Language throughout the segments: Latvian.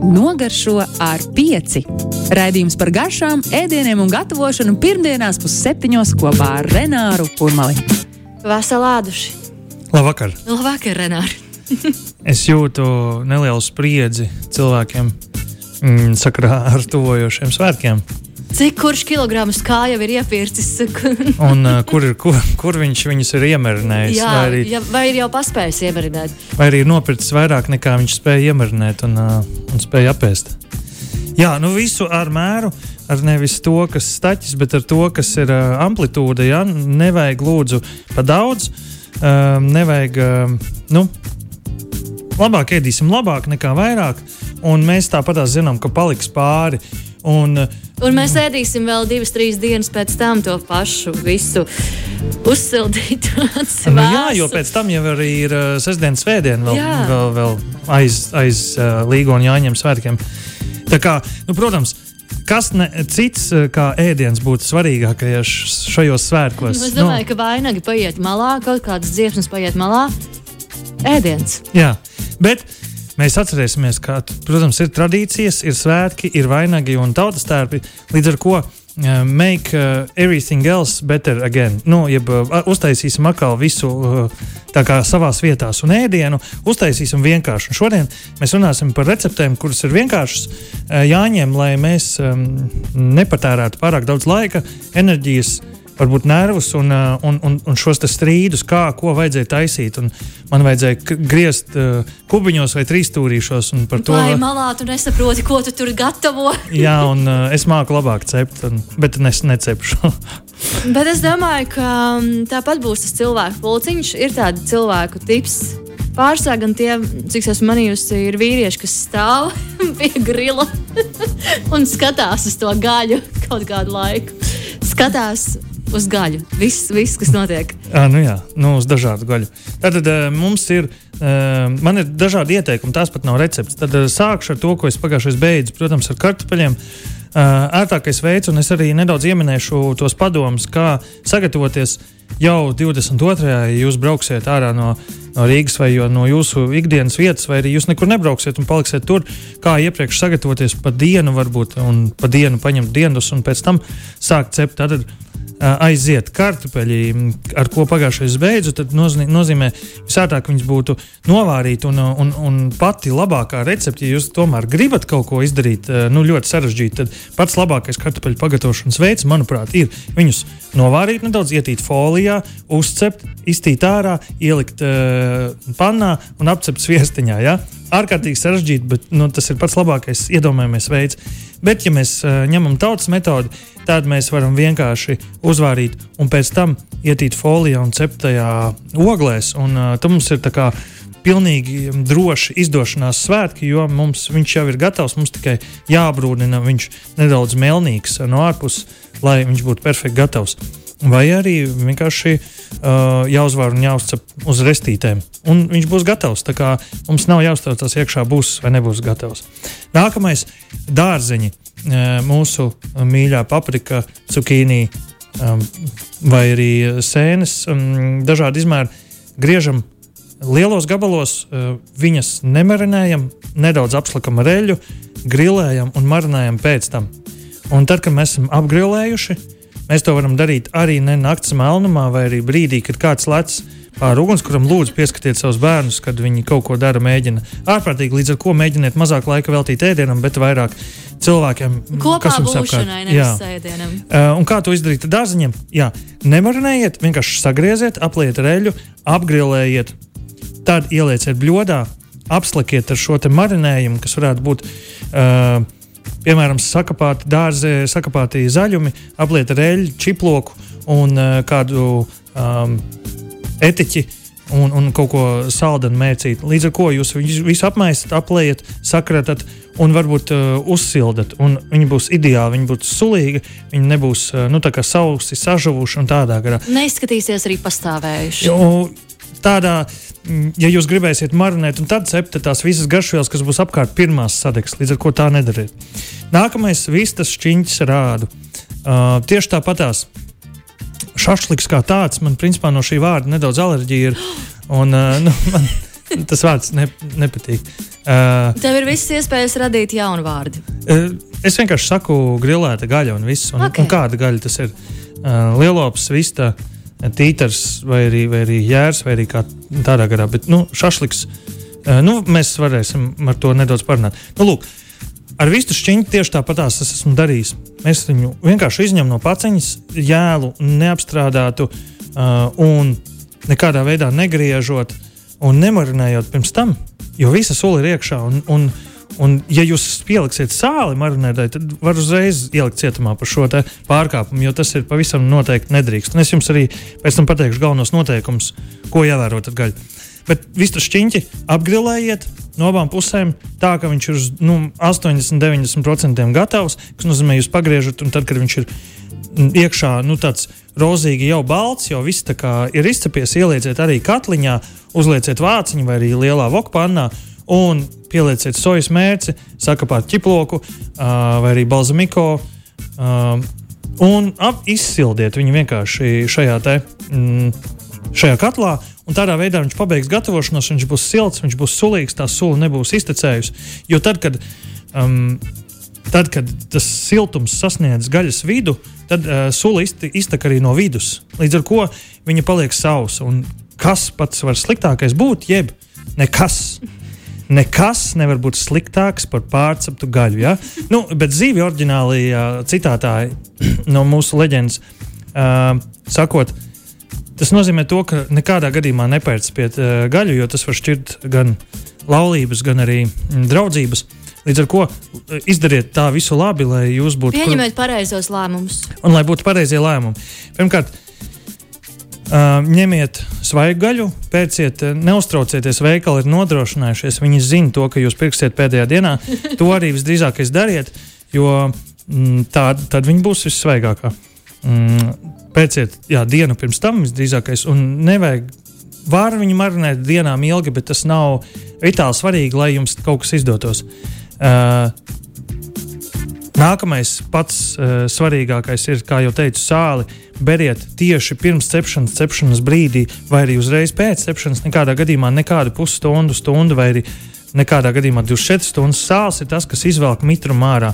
Nogaršo ar pieci. Raidījums par garšām, ēdieniem un gatavošanu pirmdienās pusseptiņos kopā ar Renāru Kurmali. Veselāduši! Labvakar! Labvakar, Renāri! es jūtu nelielu spriedzi cilvēkiem mm, sakarā ar tuvojošiem svētkiem. Cik kurš kilograms kā jau ir iepircis? un uh, kur, ir, kur, kur viņš viņus ir iemarinējis? Jā, vai, arī, ja, vai ir jau paspējis iemarinēt? Vai arī ir nopircis vairāk nekā viņš spēja iemarinēt un, uh, un spēja apēst? Jā, nu visu ar mēru, ar nevis to, kas staķis, bet ar to, kas ir uh, amplitūda. Ja? Nevajag lūdzu pa daudz, uh, nevajag, uh, nu, labāk ēdīsim labāk nekā vairāk, un mēs tāpat zinām, ka paliks pāri. Un, uh, Un mēs ēdīsim vēl divas, trīs dienas pēc tam to pašu visu uzsildīt. nu, jā, jo pēc tam jau arī ir uh, sestdienas svētdiena, vēl, jā. vēl, vēl aiz, aiz uh, Līga un Jāņem svētkiem. Tā kā, nu, protams, Kas ne, cits kā ēdiens būtu svarīgākais šajos svētkos? Nu, es domāju, nu, ka vainagi paiet malā, kaut kādas dziesmas paiet malā. Ēdiens. Jā, bet Mēs atcerēsimies, ka, protams, ir tradīcijas, ir svētki, ir vainagi un tautas tērpi. Līdz ar to uh, make uh, everything else better again. Nu, jeb uh, uztaisīsim atkal visu uh, tā kā savās vietās un ēdienu, uztaisīsim vienkārši. Un šodien mēs runāsim par receptēm, kuras ir vienkāršas uh, jāņem, lai mēs um, nepatērētu pārāk daudz laika, enerģijas varbūt nervus un, uh, un, un, un šos strīdus, kā ko vajadzēja taisīt. Un man vajadzēja griezt uh, kubiņos vai trīsstūrīšos. Lai malā tu nesaproti, ko tu tur gatavo. jā, un uh, es māku labāk cept, un, bet es necepšu. bet es domāju, ka um, tāpat būs tas cilvēku pulciņš. Ir tādi cilvēku tips. Pārsvarā gan tie, cik esmu manījusi, ir vīrieši, kas stāv pie grila un skatās uz to gaļu kaut kādu laiku. Skatās uz gaļu. Viss, viss kas notiek. À, nu jā, nu, uz dažādu gaļu. Tad uh, mums ir, uh, man ir dažādi ieteikumi, tās pat nav recepts. Tad uh, sākšu ar to, ko es pagājušajā beidzu, protams, ar kartupeļiem. Uh, ērtākais veids, un es arī nedaudz pieminēšu tos padomus, kā sagatavoties jau 22. ja jūs brauksiet ārā no, no Rīgas vai no jūsu ikdienas vietas, vai arī jūs nekur nebrauksiet un paliksiet tur, kā iepriekš sagatavoties pa dienu, varbūt, un pa dienu paņemt dienas, un pēc tam sākt cept. Tad aiziet kartupeļi, ar ko pagājušais beidzu, tad nozīmē, visātāk viņas būtu novārīt. Un, un, un pati labākā recepte, ja jūs tomēr gribat kaut ko izdarīt nu, ļoti sarežģītu, tad pats labākais kartupeļu pagatavošanas veids, manuprāt, ir viņus novārīt nedaudz, ietīt folijā, uzcept, iztīt ārā, ielikt uh, pannā un apcept sviestiņā. Ja? ārkārtīgi sarežģīti, bet nu, tas ir pats labākais iedomājamies veids. Bet, ja mēs uh, ņemam tautas metodi, tad mēs varam vienkārši uzvārīt un pēc tam ietīt folijā un ceptajā oglēs. Un, uh, tad mums ir tā kā pilnīgi droši izdošanās svētki, jo mums viņš jau ir gatavs. Mums tikai jābrūdina viņš nedaudz melnīgs no ārpuses, lai viņš būtu perfekti gatavs. Vai arī vienkārši uh, jāuzvar un jāuzcep uz restītēm. Un viņš būs gatavs. Tā kā mums nav jāuztraucas iekšā, būs vai nebūs gatavs. Nākamais - dārzeņi. Uh, mūsu mīļā paprika, cukīnī um, vai arī sēnes, um, dažādi izmēri. Griežam lielos gabalos, viņas nemarinējam, nedaudz apslakam ar eļļu, grilējam un marinējam pēc tam. Un tad, kad mēs esam apgrilējuši, Mēs to varam darīt arī ne naktas melnumā, vai arī brīdī, kad kāds lec pāri ugunskuram. Lūdzu, pieskatiet savus bērnus, kad viņi kaut ko dara, mēģina ārprātīgi, līdz ar to mēģiniet mazāk laika veltīt ēdienam, bet vairāk cilvēkiem, Kopā kas jums apkārt. Uh, un kā to izdarīt ar dārziņiem? Jā, nemarinējiet, vienkārši sagrieziet, apliet ar eļļu, apgrilējiet, tad ielieciet bļodā, apslakiet ar šo marinējumu, kas varētu būt. Uh, piemēram, sakapāti dārzi, sakapāti zaļumi, apliet ar eļļu, čiploku un uh, kādu um, etiķi. Un, un kaut ko saldenu mērcīt. Līdz ar to jūs visu apmaisat, apliet, sakratat un varbūt uh, uzsildat. Un viņi būs ideāli, viņi būs sulīgi, viņi nebūs uh, nu, sausi, sažuvuši un tādā garā. Neizskatīsies arī pastāvējuši. Jo, tādā Mm, ja jūs gribēsiet marinēt, tad cepta tās visas garšvielas, kas būs apkārt pirmās sadegs, līdz ar to tā nedariet. Nākamais - vistas šķiņķis rādu. Uh, tieši tāpatās. Šašliks kā tāds, man principā no šī vārda nedaudz alerģija ir. Un, uh, nu, man tas vārds ne, nepatīk. Uh, Tev ir visas iespējas radīt jaunu vārdu. uh, es vienkārši saku grilēta gaļa un viss. Un, Ok. un kāda gaļa tas ir? Uh, lielops, vista, tītars vai arī, vai arī jērs vai arī kā tādā garā. Bet nu, šašliks, uh, nu, mēs varēsim ar to nedaudz parunāt. Nu, lūk, Ar vistu šķiņķi tieši tāpatās es esmu darījis. Mēs viņu vienkārši izņemam no paciņas, jēlu neapstrādātu uh, un nekādā veidā negriežot un nemarinējot pirms tam, jo visa sula ir iekšā. Un, un, un ja jūs pieliksiet sāli marinētai, tad var uzreiz ielikt cietumā par šo pārkāpumu, jo tas ir pavisam noteikti nedrīkst. Un es jums arī pēc tam pateikšu galvenos noteikumus, ko ievērot ar gaļu. Bet visu šķiņķi apgrilējiet no abām pusēm, tā ka viņš ir uz nu, 80-90% gatavs. Tas nozīmē, jūs pagriežat, un tad, kad viņš ir mm, iekšā, nu, tāds rozīgi jau balts, jau viss ir izcepies, ielieciet arī katliņā, uzlieciet vāciņu vai arī lielā vokpannā. Un pielieciet sojas mērci, sakapāt ķiploku uh, vai arī balzamiko. Uh, un ap, izsildiet viņu vienkārši šajā, te, mm, šajā katlā. Un tādā veidā viņš pabeigs gatavošanos, viņš būs silts, viņš būs sulīgs, tā sula nebūs iztecējusi. Jo tad, kad, um, tad, kad tas siltums sasniedz gaļas vidu, tad uh, sula iztek arī no vidus. Līdz ar to viņa paliek sausa. Un kas pats var sliktākais būt, jeb nekas. Nekas nevar būt sliktāks par pārceptu gaļu. Ja? Nu, bet zīve oriģināli citātā no mūsu leģendas uh, sakot, Tas nozīmē, to, ka nekādā gadījumā nepērciet uh, gaļu, jo tas var šķirt gan laulības, gan arī mm, draudzības. Līdz ar to izdariet tā visu labi, lai jūs būtu. Pieņemiet kur... pareizos lēmumus. Un lai būtu pareizie lēmumi. Pirmkārt, uh, ņemiet svaigu gaļu, pērciet, neuztraucieties, veikali ir nodrošinājušies. Viņi zina to, ka jūs pirksiet pēdējā dienā. To arī visdrīzākais dariet, jo mm, tā, tad viņi būs vissvaigākā. Mm, pēciet jā, dienu pirms tam visdrīzākais. Nevajag var viņu marinēt dienām ilgi, bet tas nav vitāli svarīgi, lai jums kaut kas izdotos. Uh, Nākamais pats uh, svarīgākais ir, kā jau teicu, sāli. Beriet tieši pirms cepšanas, cepšanas brīdī, vai arī uzreiz pēc cepšanas. Nekādā gadījumā nekādu pusstundu, stundu vai arī nekādā gadījumā 24 stundas sāls ir tas, kas izvelk mitrumu ārā.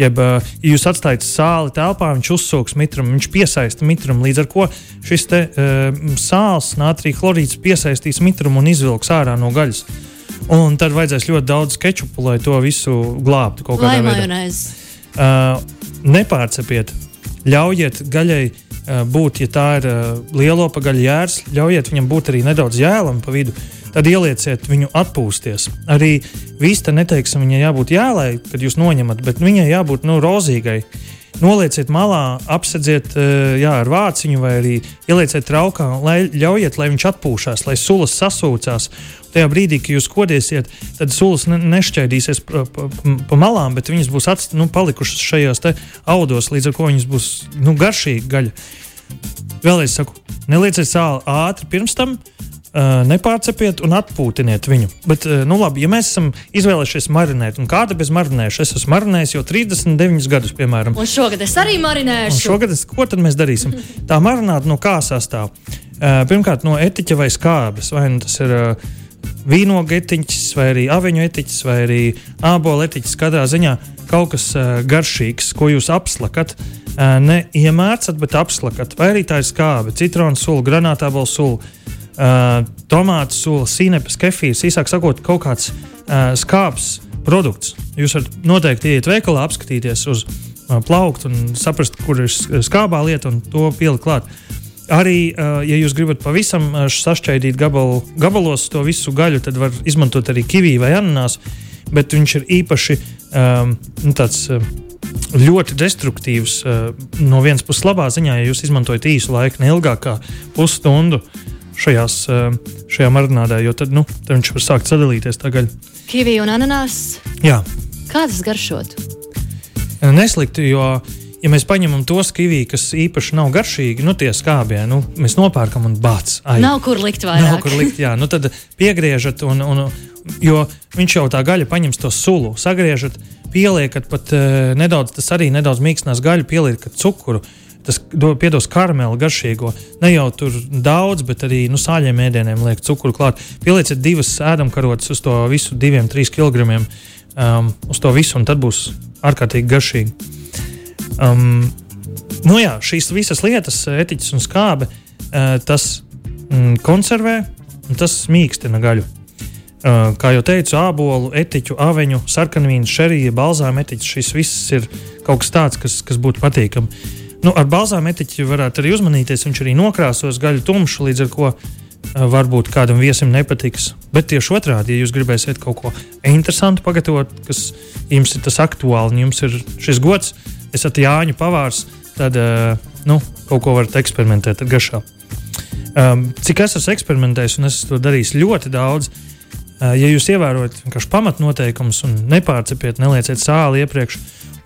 Jeb, ja jūs atstājat sāli telpā, viņš uzsūks mitrumu, viņš piesaista mitrumu. Līdz ar to šis te, uh, sāls, nātrija chlorīds piesaistīs mitrumu un izvilks ārā no gaļas. Un tad vajadzēs ļoti daudz kečupu, lai to visu glābtu kaut kādā Lai veidā. Uh, nepārcepiet, ļaujiet gaļai uh, būt, ja tā ir uh, lielo pagaļu jērs, ļaujiet viņam būt arī nedaudz jēlam pa vidu. Tad ielieciet viņu atpūsties. Arī vista neteiksim, viņai jābūt jēlai, kad jūs noņemat, bet viņai jābūt nu, rozīgai. Nolieciet malā, apsedziet jā, ar vāciņu vai arī ielieciet traukā, lai ļaujiet, lai viņš atpūšas, lai sulas sasūcās. Tajā brīdī, kad jūs kodēsiet, tad sulas ne, nešķaidīsies pa, pa, pa malām, bet viņas būs atst, nu, palikušas šajos audos, līdz ar to viņas būs nu, garšīgas gaļa. Vēlreiz saku, nelieciet sāli ātri pirms tam, Uh, nepārcepiet un atpūtiniet viņu. Bet, uh, nu, labi, ja mēs esam izvēlējušies marinēt, un kāda bez marinēšanas, es esmu marinējis jau 39 gadus, piemēram. Un šogad es arī marinēšu. Un šogad es, ko tad mēs darīsim? Tā marināta no kā sastāv? Uh, pirmkārt, no etiķa vai skābes. Vai nu tas ir uh, vīnogu etiķis, vai arī aviņu etiķis, vai arī ābolu etiķis. Katrā ziņā kaut kas uh, garšīgs, ko jūs apslakat. Uh, ne iemērcat, bet apslakat. Vai arī tā ir skābe, citronu sula, granātābola sula uh, tomātu sula, sīnepas, kefīrs, īsāk sakot, kaut kāds uh, skāps produkts. Jūs varat noteikti iet veikalā, apskatīties uz uh, plauktu un saprast, kur ir skābā lieta un to pielikt klāt. Arī, uh, ja jūs gribat pavisam uh, sašķaidīt gabalu, gabalos to visu gaļu, tad var izmantot arī kiviju vai ananās, bet viņš ir īpaši um, nu, tāds. Uh, ļoti destruktīvs. Uh, no vienas puses, labā ziņā, ja jūs izmantojat īsu laiku, ne ilgāk kā pusstundu, šajās, šajā marinādē, jo tad, nu, tad viņš var sākt sadalīties tagad. Kivija un ananās. Jā. Kā tas garšot? Neslikti, jo, ja mēs paņemam tos kiviju, kas īpaši nav garšīgi, nu, tie skābie, nu, mēs nopērkam un bāc. Ai, nav kur likt vairāk. Nav kur likt, jā. Nu, tad piegriežat, un, un, jo viņš jau tā gaļa paņems to sulu, sagriežat, pieliekat pat uh, nedaudz, tas arī nedaudz mīkstinās gaļu, pieliekat cukuru. Tas piedos karamelu garšīgo. Ne jau tur daudz, bet arī nu, sāļiem ēdieniem liek cukuru klāt. Pielieciet divas ēdamkarotes uz to visu, diviem, trīs kilogramiem. Um, uz to visu, un tad būs ārkārtīgi garšīgi. Um, nu jā, šīs visas lietas, etiķis un skābe, uh, tas mm, konservē un tas mīkstina gaļu. Uh, kā jau teicu, ābolu, etiķu, aveņu, sarkanvīnu, šerija, balzāma etiķis. Šis viss ir kaut kas tāds, kas, kas būtu patīkami. Nu, ar balzāma etiķi varētu arī uzmanīties. Viņš arī nokrāsos gaļu tumšu, līdz ar to varbūt kādam viesim nepatiks. Bet tieši otrādi, ja jūs gribēsiet kaut ko interesantu pagatavot, kas jums ir tas aktuāli, un jums ir šis gods, esat Jāņa pavārs, tad nu, kaut ko varat eksperimentēt ar garšām. Um, cik es esmu eksperimentējis, un es to darīju ļoti daudz, ja jūs ievērojat pamatnoteikumus un nepārcepiet, nelieciet sāli iepriekš,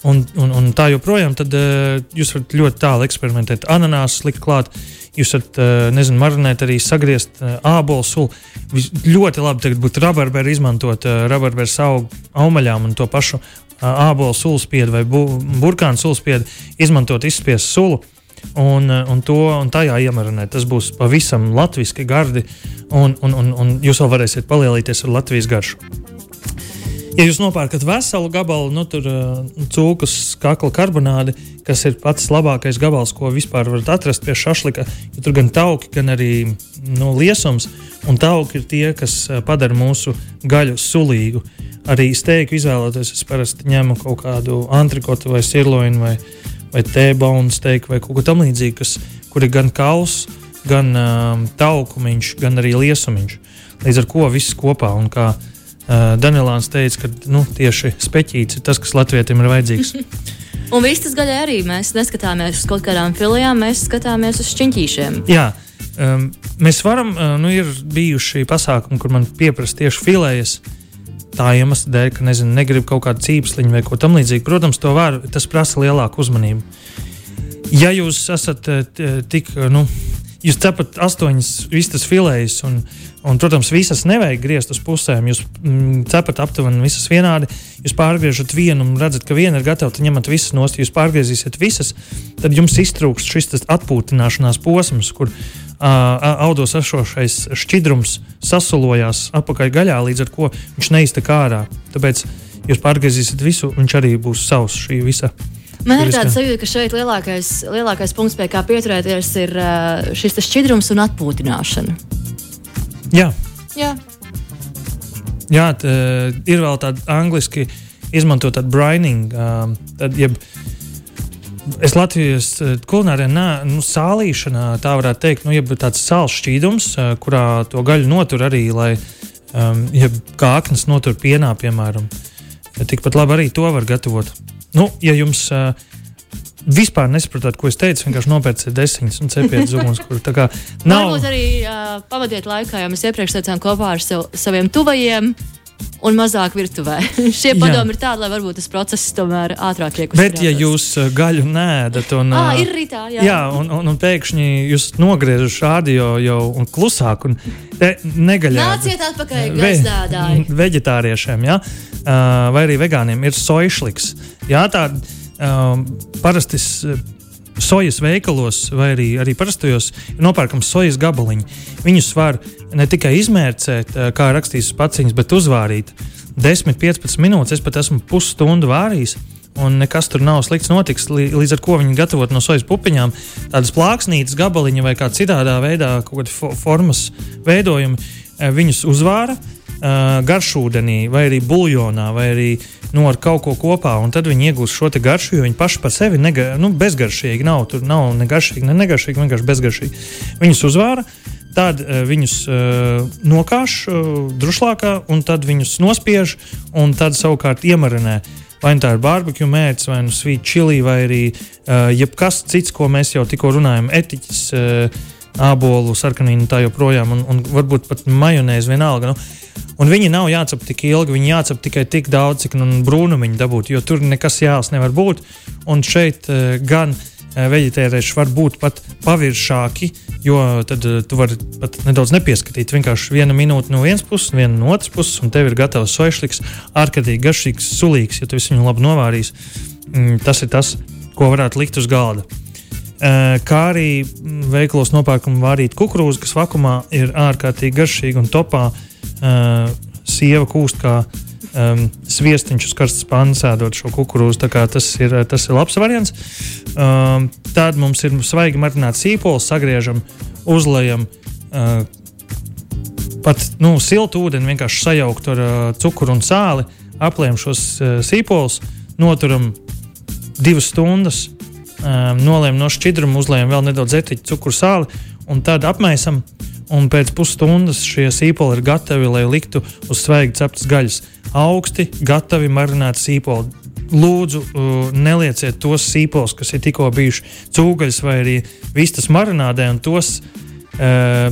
un, un, un tā joprojām, tad uh, jūs varat ļoti tālu eksperimentēt. Ananāsu likt klāt, jūs varat, uh, nezinu, marinēt arī sagriezt uh, ābolu sulu. Vis, ļoti labi tagad būtu rabarberu izmantot uh, rabarberu augu augaļām un to pašu uh, ābolu sulspiedu vai bu, burkānu sulspiedu, izmantot izspiestu sulu un, eh, un, to, un tajā iemarinēt. Tas būs pavisam latviešu gardi, un, un, un, un jūs vēl varēsiet palielīties ar Latvijas garšu. Ja jūs nopērkat veselu gabalu, nu, tur uh, cūkas kakla karbonādi, kas ir pats labākais gabals, ko vispār varat atrast pie šašlika, jo tur gan tauki, gan arī nu, liesums, un tauki ir tie, kas uh, padara mūsu gaļu sulīgu. Arī steiku izvēloties, es parasti ņemu kaut kādu antrikotu vai sirloinu vai, vai tēbaunu steiku vai kaut ko tamlīdzīgu, kur ir gan kauls, gan um, taukumiņš, gan arī liesumiņš. Līdz ar to viss kopā. Un kā uh, Danielāns teica, ka nu, tieši speķīts ir tas, kas Latvijam ir vajadzīgs. Un viss tas gaļā arī mēs neskatāmies uz kaut kādām filijām, mēs skatāmies uz šķiņķīšiem. Jā, um, mēs varam, uh, nu, ir bijuši pasākumi, kur man pieprasa tieši filējas. Uh, tā iemesla dēļ, ka nezinu, negrib kaut kādu cīpsliņu vai ko tamlīdzīgu. Protams, to var, tas prasa lielāku uzmanību. Ja jūs esat eh, tik, nu, jūs cepat astoņas vistas filējas, un, un, protams, visas nevajag griezt uz pusēm. Jūs mm, cepat aptuveni visas vienādi. Jūs pārgriežat vienu un redzat, ka viena ir gatava, tad ņemat visas nost. Jūs pārgriezīsiet visas, tad jums iztrūks šis atpūtināšanās posms, kur audos esošais šķidrums sasulojās apakaļ gaļā, līdz ar to viņš neiztek ārā. Tāpēc jūs pārgriezīsiet visu, viņš arī būs savs šī visa. Man ir tāds sajūta, ka šeit lielākais, lielākais punkts, pie kā pieturēties, ir šis šķidrums un atpūtināšana. Jā, Jā. Jā tā, ir vēl tāda angļuiski izmantot tādu brining, tad, jeb, Es Latvijas eh, kulinārijā, nu, sālīšanā, tā varētu teikt, nu, ir tāds sāls šķīdums, eh, kurā to gaļu notur arī, lai um, ja kāknes notur pienā, piemēram. Tikpat labi arī to var gatavot. Nu, ja jums uh, vispār nesaprotat, ko es teicu, vienkārši nopērciet desiņas un cepiet zumus. Kur, kā, nav... Varbūt arī uh, pavadiet laikā, jau mēs iepriekš teicām kopā ar sev, saviem tuvajiem un mazāk virtuvē. Šie padomi ir tādi, lai varbūt tas process tomēr ātrāk uzsākts. Bet, ja jūs uh, gaļu nēdat, un, à, ir arī tā, jā. jā un, un, un pēkšņi jūs nogriežat rādio jau un klusāk, un negaļā. Nāciet atpakaļ, gaizdādāji. Veģetāriešiem, jā, vai arī vegāniem ir soišliks. Jā, tā um, parasti sojas veikalos vai arī, arī parastajos nopērkams sojas gabaliņi. Viņus var ne tikai izmērcēt, eh, kā rakstīs paciņas, bet uzvārīt 10-15 minūtes. Es pat esmu pusstundu vārījis. Un nekas tur nav slikts notiks. Līdz ar to viņi gatavot no sojas pupiņām tādas plāksnītas, gabaliņa vai kā citādā veidā, kaut kāda formas veidojumi. Eh, viņus uzvāra, uh, garšūdenī, vai arī buļļonā, vai arī nu, ar kaut ko kopā. Tad viņi iegūst šo garšu, jo viņi paši par sevi nega, nu, bezgaršīgi nav. Tur nav ne garšīgi, ne negaršīgi, vienkārši bezgaršīgi. Viņus uzvāra. Tad uh, viņus uh, nokāš uh, drušlākā, un tad viņus nospiež, un tad savukārt iemarinē. Vai nu tā ir barbekju mērķis, vai nu svīta čili, vai arī uh, jebkas cits, ko mēs jau tikko runājam, etiķis, uh, ābolu, sarkanīnu, tā joprojām, un, un varbūt pat majonēzi vienalga. Nu, Un viņi nav jācep tik ilgi, viņi jācep tikai tik daudz, cik nu, brūnumiņu dabūt, jo tur nekas jāls nevar būt. Un šeit uh, gan uh, veģetārieši var būt pat paviršāki, jo tad uh, tu vari pat nedaudz nepieskatīt. Vienkārši viena minūte no vienas puses, viena no otras puses, un tev ir gatavs soišliks, ārkārtīgi garšīgs, sulīgs, ja tu viņu labi novārīsi. Mm, tas ir tas, ko varētu likt uz galda. Uh, kā arī veikalos nopērkam vārīt kukurūzu, kas vakumā ir ārkārtīgi garšīga un topā. Uh, sieva kūst kā um, sviestiņš uz karstas pannas, ēdot šo kukurūzu. Tas ir, tas ir labs variants. Um, tad mums ir svaigi marināts sīpols, sagriežam, uzlējam. Uh, pat nu, siltu ūdeni vienkārši sajaukt ar uh, cukuru un sāli, aplējam šos uh, sīpolus, noturam divas stundas, um, noliekam no šķidruma, uzliekam vēl nedaudz etiķu, cukuru sāli un tad apmaisam. Un pēc pusstundas šie sīpoli ir gatavi, lai liktu uz svaigi ceptas gaļas. Augsti, gatavi marinēti sīpoli. Lūdzu, uh, nelieciet tos sīpolus, kas ir tikko bijuši cūgaļas vai arī vistas marinādē, un tos uh,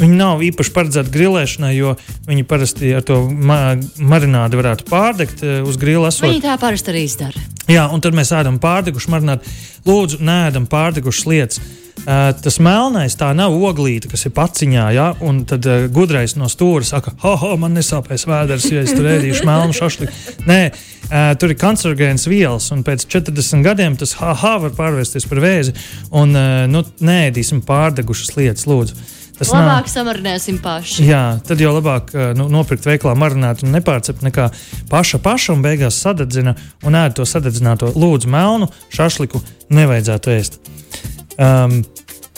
Viņi nav īpaši paredzēti grilēšanai, jo viņi parasti ar to ma marinādu varētu pārdegt uh, uz grila. Viņi tā parasti arī izdara. Jā, un tad mēs ēdam pārdegušu marinātu. Lūdzu, nēdam pārdegušas lietas. Uh, tas melnais tā nav oglīte, kas ir paciņā, ja? un tad uh, gudrais no stūra saka, ha, man nesāpēs vēders, ja es tur ēdīšu melnu šašliku. Nē, uh, tur ir kancerogēns vielas, un pēc 40 gadiem tas ha, ha, var pārvērsties par vēzi, un uh, nu, nēdīsim pārdegušas lietas, lūdzu. Tas labāk nav... samarinēsim paši. Jā, tad jau labāk nu, nopirkt veiklā marinētu un nepārcept nekā paša paša un beigās sadedzina un ēd to sadedzināto lūdzu melnu šašliku nevajadzētu ēst. Um,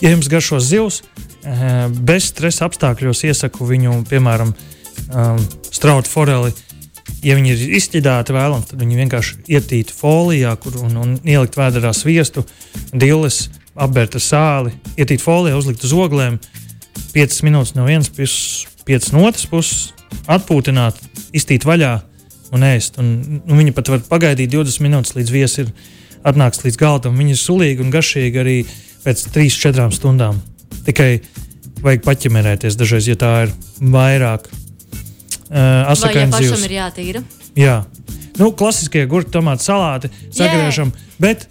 ja jums garšo zivs, uh, bez stresa apstākļos iesaku viņu, piemēram, um, strautu foreli. Ja viņi ir izķidāti vēlams, tad viņi vienkārši ietīt folijā kur, un, un ielikt vēdā sviestu, dilis, apbērt ar sāli, ietīt folijā, uzlikt uz oglēm, 5 minūtes no vienas puses, 5 no otras puses, atpūtināt, iztīt vaļā un ēst. Un, un viņi pat var pagaidīt 20 minūtes, līdz viesis ir atnāks līdz galdam. Viņi ir sulīgi un garšīgi arī pēc 3-4 stundām. Tikai vajag paķemerēties dažreiz, ja tā ir vairāk. Uh, Vai ja zivs. ir jātīra? Jā, nu, klasiskie gurķi, tomāti, salāti, sagriežam. Bet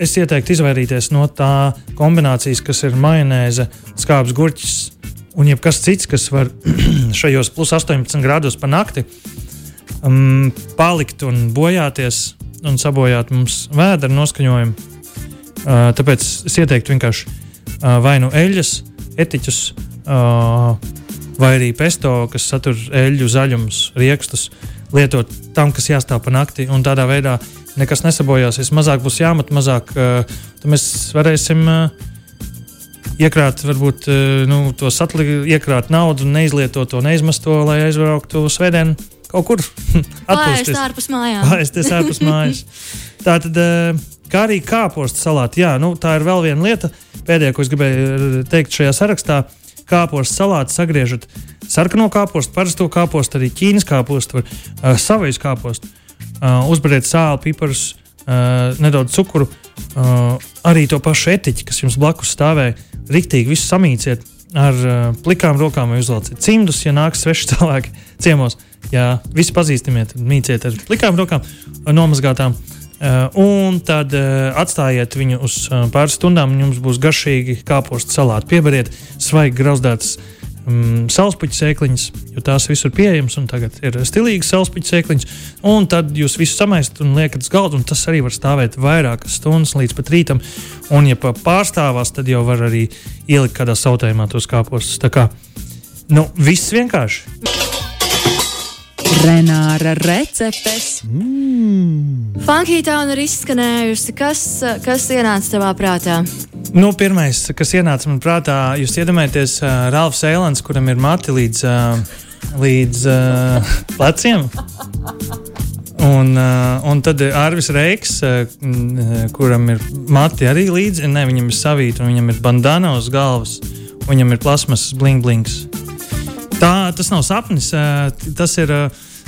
es ieteiktu izvairīties no tā kombinācijas, kas ir majonēze, skābs gurķis un jebkas cits, kas var šajos plus 18 grādos pa nakti um, palikt un bojāties un sabojāt mums vēdera noskaņojumu. Uh, tāpēc es ieteiktu vienkārši uh, vai nu eļļas, etiķus, uh, vai arī pesto, kas satur eļļu, zaļumus, riekstus, lietot tam, kas jāstāv pa nakti. Tādā veidā nekas nesabojāsies. Mazāk būs jāmet, mazāk tad mēs varēsim iekrāt, varbūt nu, to satliku, iekrāt naudu, neizlietot to, neizmest to, lai aizbrauktu svētdienu kaut kur atpūsties. ārpus mājām. Paēsties ārpus mājas. Tā tad. Kā arī kāpostu salāti. Jā, nu, tā ir vēl viena lieta, pēdējā, ko es gribēju teikt šajā sarakstā. Kāpostu salāti sagriežat sarkano kāpostu, parasto kāpostu, arī ķīnas kāpostu, savais kāpostu. Uh, uzberiet sāli, piparus, uh, nedaudz cukuru, uh, arī to pašu etiķi, kas jums blakus stāvēja. Riktīgi visu samīciet ar uh, plikām rokām, vai uzvelciet cimdus, ja nāks sveši cilvēki ciemos. Ja visi pazīstamie, tad mīciet ar plikām rokām, nomazgātām. Uh, un tad uh, atstājiet viņu uz uh, pāris stundām, un jums būs garšīgi kāpostu salāti. Pieberiet svaigi grauzdētas um, saulespuķu sēkliņas, jo tās visur pieejamas, un tagad ir stilīgas saulespuķu sēkliņas. Un tad jūs visu samaistat un liekat uz galda, un tas arī var stāvēt vairākas stundas līdz pat rītam. Un, ja pārstāvās, tad jau var arī ielikt kādā sautējumā tos kāpostus. Tā kā nu, viss vienkārši. Renāra receptes. Mm. Funkītāna ir izskanējusi. Kas, kas ienāca tavā prātā? Nu, pirmais, kas ienāca man prātā, jūs iedomājaties uh, Rāfs Eilants, kuram ir mati līdz, uh, līdz uh, pleciem. Un, uh, un tad Arvis Reiks, uh, kuram ir mati arī līdzi, ne, viņam ir savīta, un viņam ir bandana uz galvas, un viņam ir plasmasas bling-blings. Tā, tas nav sapnis. Tas ir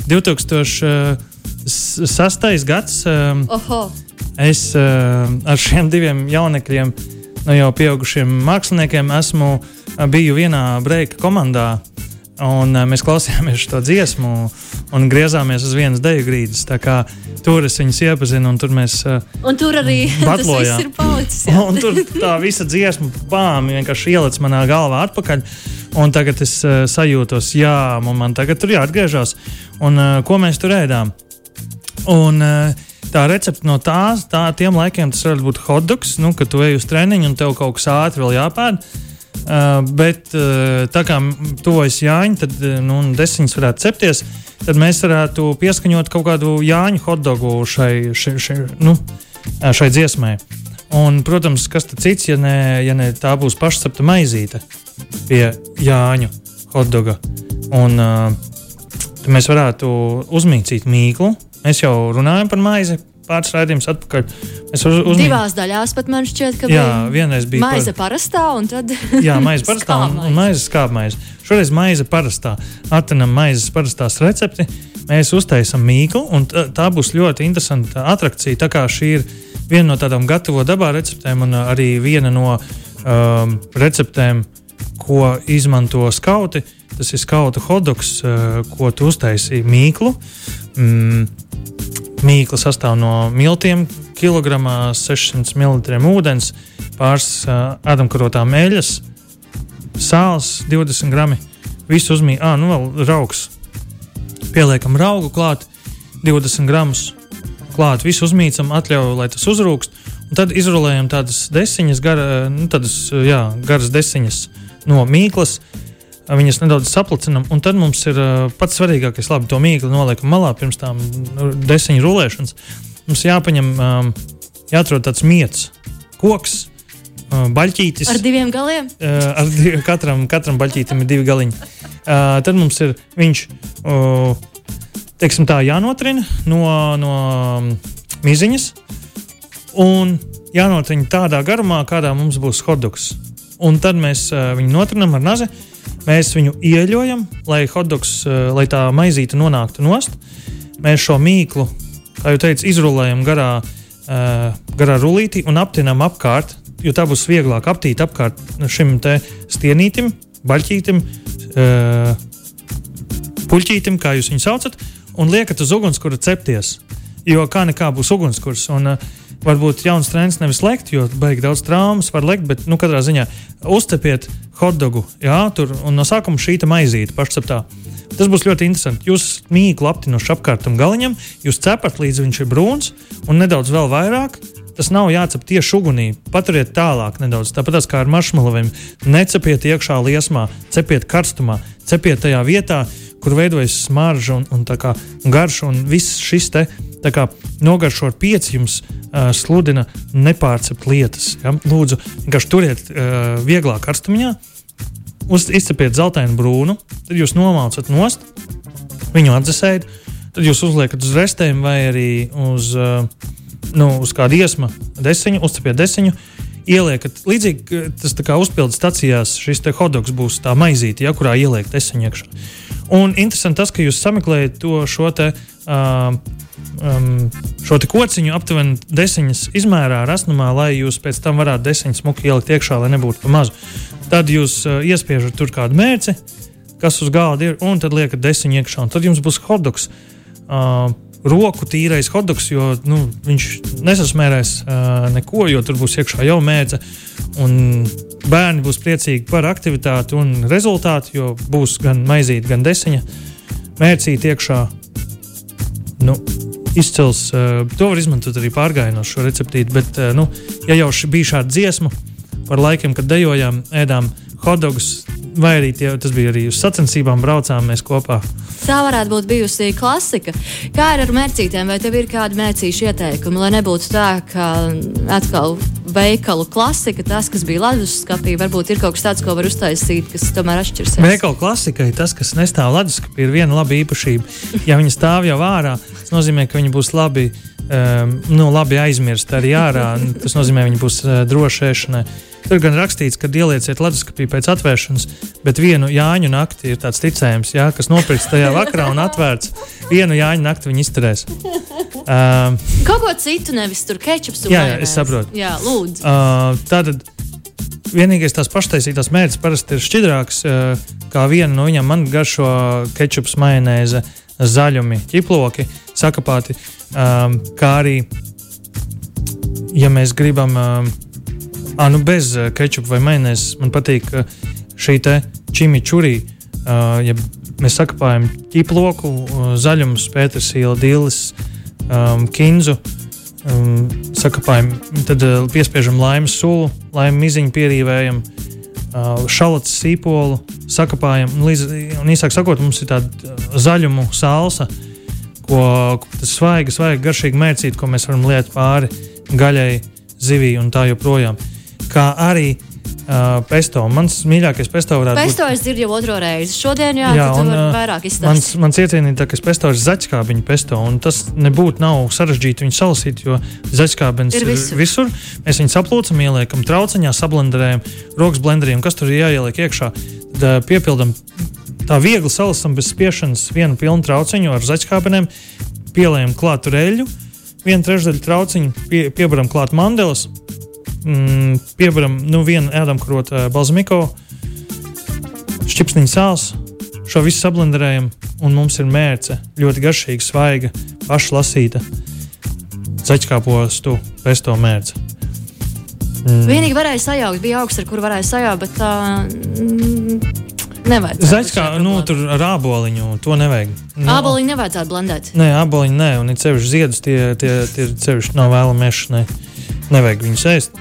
2006. gads. Oho. Es ar šiem diviem jaunekļiem, no nu jau pieaugušiem māksliniekiem, esmu biju vienā breika komandā. Un, uh, mēs klausījāmies šo dziesmu un griezāmies uz vienas deju grīdas. Tur es viņus iepazinu, un tur mēs uh, un tur arī batlojām. ir palicis. tur tā visa dziesma pām vienkārši ielicis manā galvā atpakaļ. Un tagad es uh, sajūtos, jā, man, man tagad tur jāatgriežas. Un uh, ko mēs tur ēdām? Un, uh, tā recepte no tās, tā, tiem laikiem tas varētu būt hotdogs, nu, kad tu ej uz treniņu un tev kaut kas ātri vēl jāpēd. Uh, bet uh, tā kā tuvojas Jāņa, tad nu, desiņas varētu cepties, tad mēs varētu pieskaņot kaut kādu Jāņa hotdogu šai, šai, šai, nu, šai dziesmai. Un, protams, kas tas cits, ja ne, ja ne tā būs pašcepta maizīte pie Jāņa hotdoga. Un, uh, mēs varētu uzmīcīt mīklu. Mēs jau runājam par maizi, pāris raidījumus atpakaļ. Mēs uz, uzmīg... Divās daļās pat man šķiet, ka jā, vienreiz bija maize par... parastā un tad jā, maize parastā un, un maize skābmaize. Šoreiz maize parastā. Atrenam maizes parastās recepti, mēs uztaisam mīklu un tā būs ļoti interesanta atrakcija. Tā kā šī ir viena no tādām gatavo dabā receptēm un arī viena no um, receptēm, ko izmanto skauti. Tas ir skauta hodoks, uh, ko tu uztaisīji mīklu. Mm, Mīkla sastāv no miltiem, kilogramā 600 ml ūdens, pāris uh, ēdamkarotām eļļas, sāls 20 grami. Visu uzmīt, ah, nu vēl raugs. Pieliekam raugu klāt, 20 gramus klāt, visu uzmīcam, atļauju, lai tas uzrūkst. Un tad izrolējam tādas desiņas, gara, nu, tādas, jā, garas desiņas no mīklas. Viņas nedaudz saplicinām, un tad mums ir uh, pats svarīgākais, labi, to mīklu noliekam malā pirms tam desiņu rulēšanas. Mums jāpaņem, um, jāatrod tāds miets, koks, uh, baļķītis. Ar diviem galiem? Uh, ar div, katram, katram baļķītim ir divi galiņi. Uh, tad mums ir viņš, uh, teiksim tā, jānotrina no, no miziņas, un jānotrina tādā garumā, kādā mums būs hotdogs. Un tad mēs uh, viņu notrinām ar nazi. Uh, Mēs viņu ieļojam, lai hotdogs, eh, lai tā maizīte nonāktu nost. Mēs šo mīklu, kā jau teicu, izrulējam garā, uh, garā rullītī un aptinam apkārt, jo tā būs vieglāk aptīt apkārt šim stienītim, baļķītim, uh, puķītim, kā jūs viņu saucat, un liekat uz ugunskura cepties. Jo kā nekā būs ugunskurs. Un, uh, varbūt jauns trends nevis lekt, jo baigi daudz traumas var lekt, bet nu, katrā ziņā uztepiet hotdogu, jā, tur un no sākuma šī maizīte pašceptā. Tas būs ļoti interesanti. Jūs mīklu aptinoši apkārt tam galiņam, jūs cepat līdz viņš ir brūns un nedaudz vēl vairāk. Tas nav jācep tieši ugunī. Paturiet tālāk nedaudz. Tāpat kā ar maršmaloviem. Necepiet iekšā liesmā, cepiet karstumā, cepiet tajā vietā, kur veidojas smarža un, un garša un viss šis te kā, nogaršo ar pieci jums uh, sludina nepārcept lietas. Ja? Lūdzu, vienkārši turiet uh, vieglā karstumā, izcepiet zeltainu brūnu, tad jūs nomācat nost, viņu atdzesējat, tad jūs uzliekat uz restēm vai arī uz, uh, nu, uz kādu iesmu desiņu, uzcepiet desiņu. Ieliekat, līdzīgi tas kā uzpildes stacijās, šis hotdogs būs tā maizīte, ja, kurā ieliekt desiņu iekšā. Un interesanti tas, ka jūs sameklējat to šo te, uh, um, šo kociņu aptuveni desiņas izmērā, rasnumā, lai jūs pēc tam varētu desiņas smuki ielikt iekšā, lai nebūtu pa mazu. Tad jūs uh, iespiežat tur kādu mērci, kas uz galda ir, un tad liekat desiņu iekšā. Tad jums būs hotdogs. Uh, roku tīrais hotdogs, jo nu, viņš nesasmērēs uh, neko, jo tur būs iekšā jau mērce. Bērni būs priecīgi par aktivitāti un rezultātu, jo būs gan maizīte, gan desiņa mērcīt iekšā. Nu, izcils. Uh, to var izmantot arī pārgājienos šo receptīti. Bet, uh, nu, ja jau bija šāda dziesma par laikiem, kad dejojām, ēdām hotdogus, vai arī tie, tas bija arī uz sacensībām, braucām mēs kopā. Tā varētu būt bijusi klasika. Kā ir ar mērcītēm, vai tev ir kādi mērcīšu ieteikumi, lai nebūtu tā, ka atkal veikalu klasika, tas, kas bija leduskapī, varbūt ir kaut kas tāds, ko var uztaisīt, kas tomēr atšķirsies. Veikalu klasikai tas, kas nestāv leduskapī, ir viena laba īpašība. Ja viņi stāv jau ārā, tas nozīmē, ka viņi būs labi. Um, nu, labi aizmirst arī ārā. Tas nozīmē, viņi būs uh, droši ēšanai. Tur gan rakstīts, ka ielieciet leduskapī pēc atvēršanas, bet vienu Jāņu nakti ir tāds ticējums, jā, kas nopirks tajā vakarā un atvērts. Vienu Jāņu nakti viņi izturēs. Um, Kaut ko citu, nevis tur kečups. Jā, jā, es saprotu. Jā, lūdzu. Uh, tātad vienīgais tās paštaisītās mērķis parasti ir šķidrāks. Uh, kā viena no viņām man garšo kečups, majonēze, zaļumi, ķiploki, sakapāti. Um, kā arī, ja mēs gribam. Um, Ah, nu bez uh, kečupa vai maināzes man patīk uh, šī čimičurī. Uh, ja mēs sakopājam ķiploku, uh, zaļumus, pētersīlu, dīlis, um, kinzu, um, sakapājam, tad uh, piespiežam laimes sulu, laimes miziņu pierīvējam, uh, šalats sīpolu, sakapājam. Un, līdz, un īsāk sakot, mums ir tāda uh, zaļumu salsa, ko, ko tas svaigi, svaigi garšīgi mērcīt, ko mēs varam liet pāri gaļai, zivī un tā joprojām. Kā arī Uh, pesto. Mans mīļākais pesto varētu Pesto būt. es dzirdu jau otro reizi. Šodien, jā, Jā, un, vairāk Mans, izstāstīt. mans iecienītākais pesto ir zaķskābiņu pesto, un tas nebūtu nav sarežģīti viņu salasīt, jo zaķskābens Ir ir, ir visur. visur. Mēs viņu saplūcam, ieliekam trauciņā, sablenderējam, rokas blenderiem, kas tur ir jāieliek iekšā. Tad piepildam tā viegli salasam bez spiešanas vienu pilnu trauciņu ar zaķskābeniem, pieliekam klāt reļu, vienu trešdaļu trauciņu, pie, piebaram klāt mandelas, mm, piebaram nu, vienu ēdamkrot uh, balzamiko, šķipsniņu sāls, šo visu sablenderējam, un mums ir mērce ļoti garšīga, svaiga, pašlasīta zaķkāpostu pesto mērce. Mm. Vienīgi varēja sajaukt, bija augsts, ar kuru varēja sajaukt, bet tā mm, nevajadzētu. Zaķkā, nu, tur ar āboliņu to nevajag. Nu, Āboliņu nevajadzētu blendēt. Nē, aboliņi nē, un ir sevišķi ziedus, tie, tie, tie sevišķi nav vēlamies. Ne. Nevajag viņus ēst.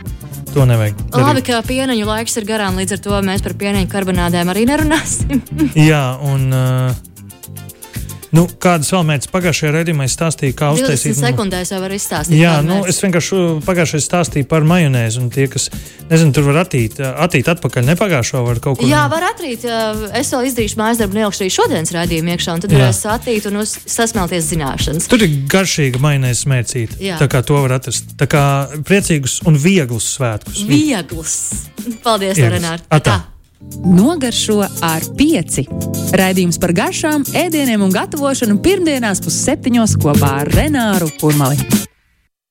To nevajag. Labi, ka pieneņu laiks ir garām, līdz ar to mēs par pieneņu karbonādēm arī nerunāsim. Jā, un. Uh, Nu, kādas vēl mērķis pagājušajā raidījumā es stāstīju, kā 20 uztaisīt. sekundēs jau var izstāstīt. Jā, nu, es vienkārši pagājušajā stāstīju par majonēzi, un tie, kas nezinu, tur var attīt, attīt atpakaļ, nepagājušo var kaut ko Jā, var atrīt. uh, Es vēl izdarīšu mājas darbu, neilgšu arī šodienas raidījumu iekšā, un tad varēs attīt un uz, sasmelties zināšanas. Tur ir garšīga majonēzes mērcīte. Tā kā to var atrast. Tā kā priecīgus un vieglus svētkus. Viegls. Paldies. Renāri. Nogaršo ar pieci. Raidījums par garšām, ēdieniem un gatavošanu pirmdienās pusseptiņos kopā ar Renāru Kurmali.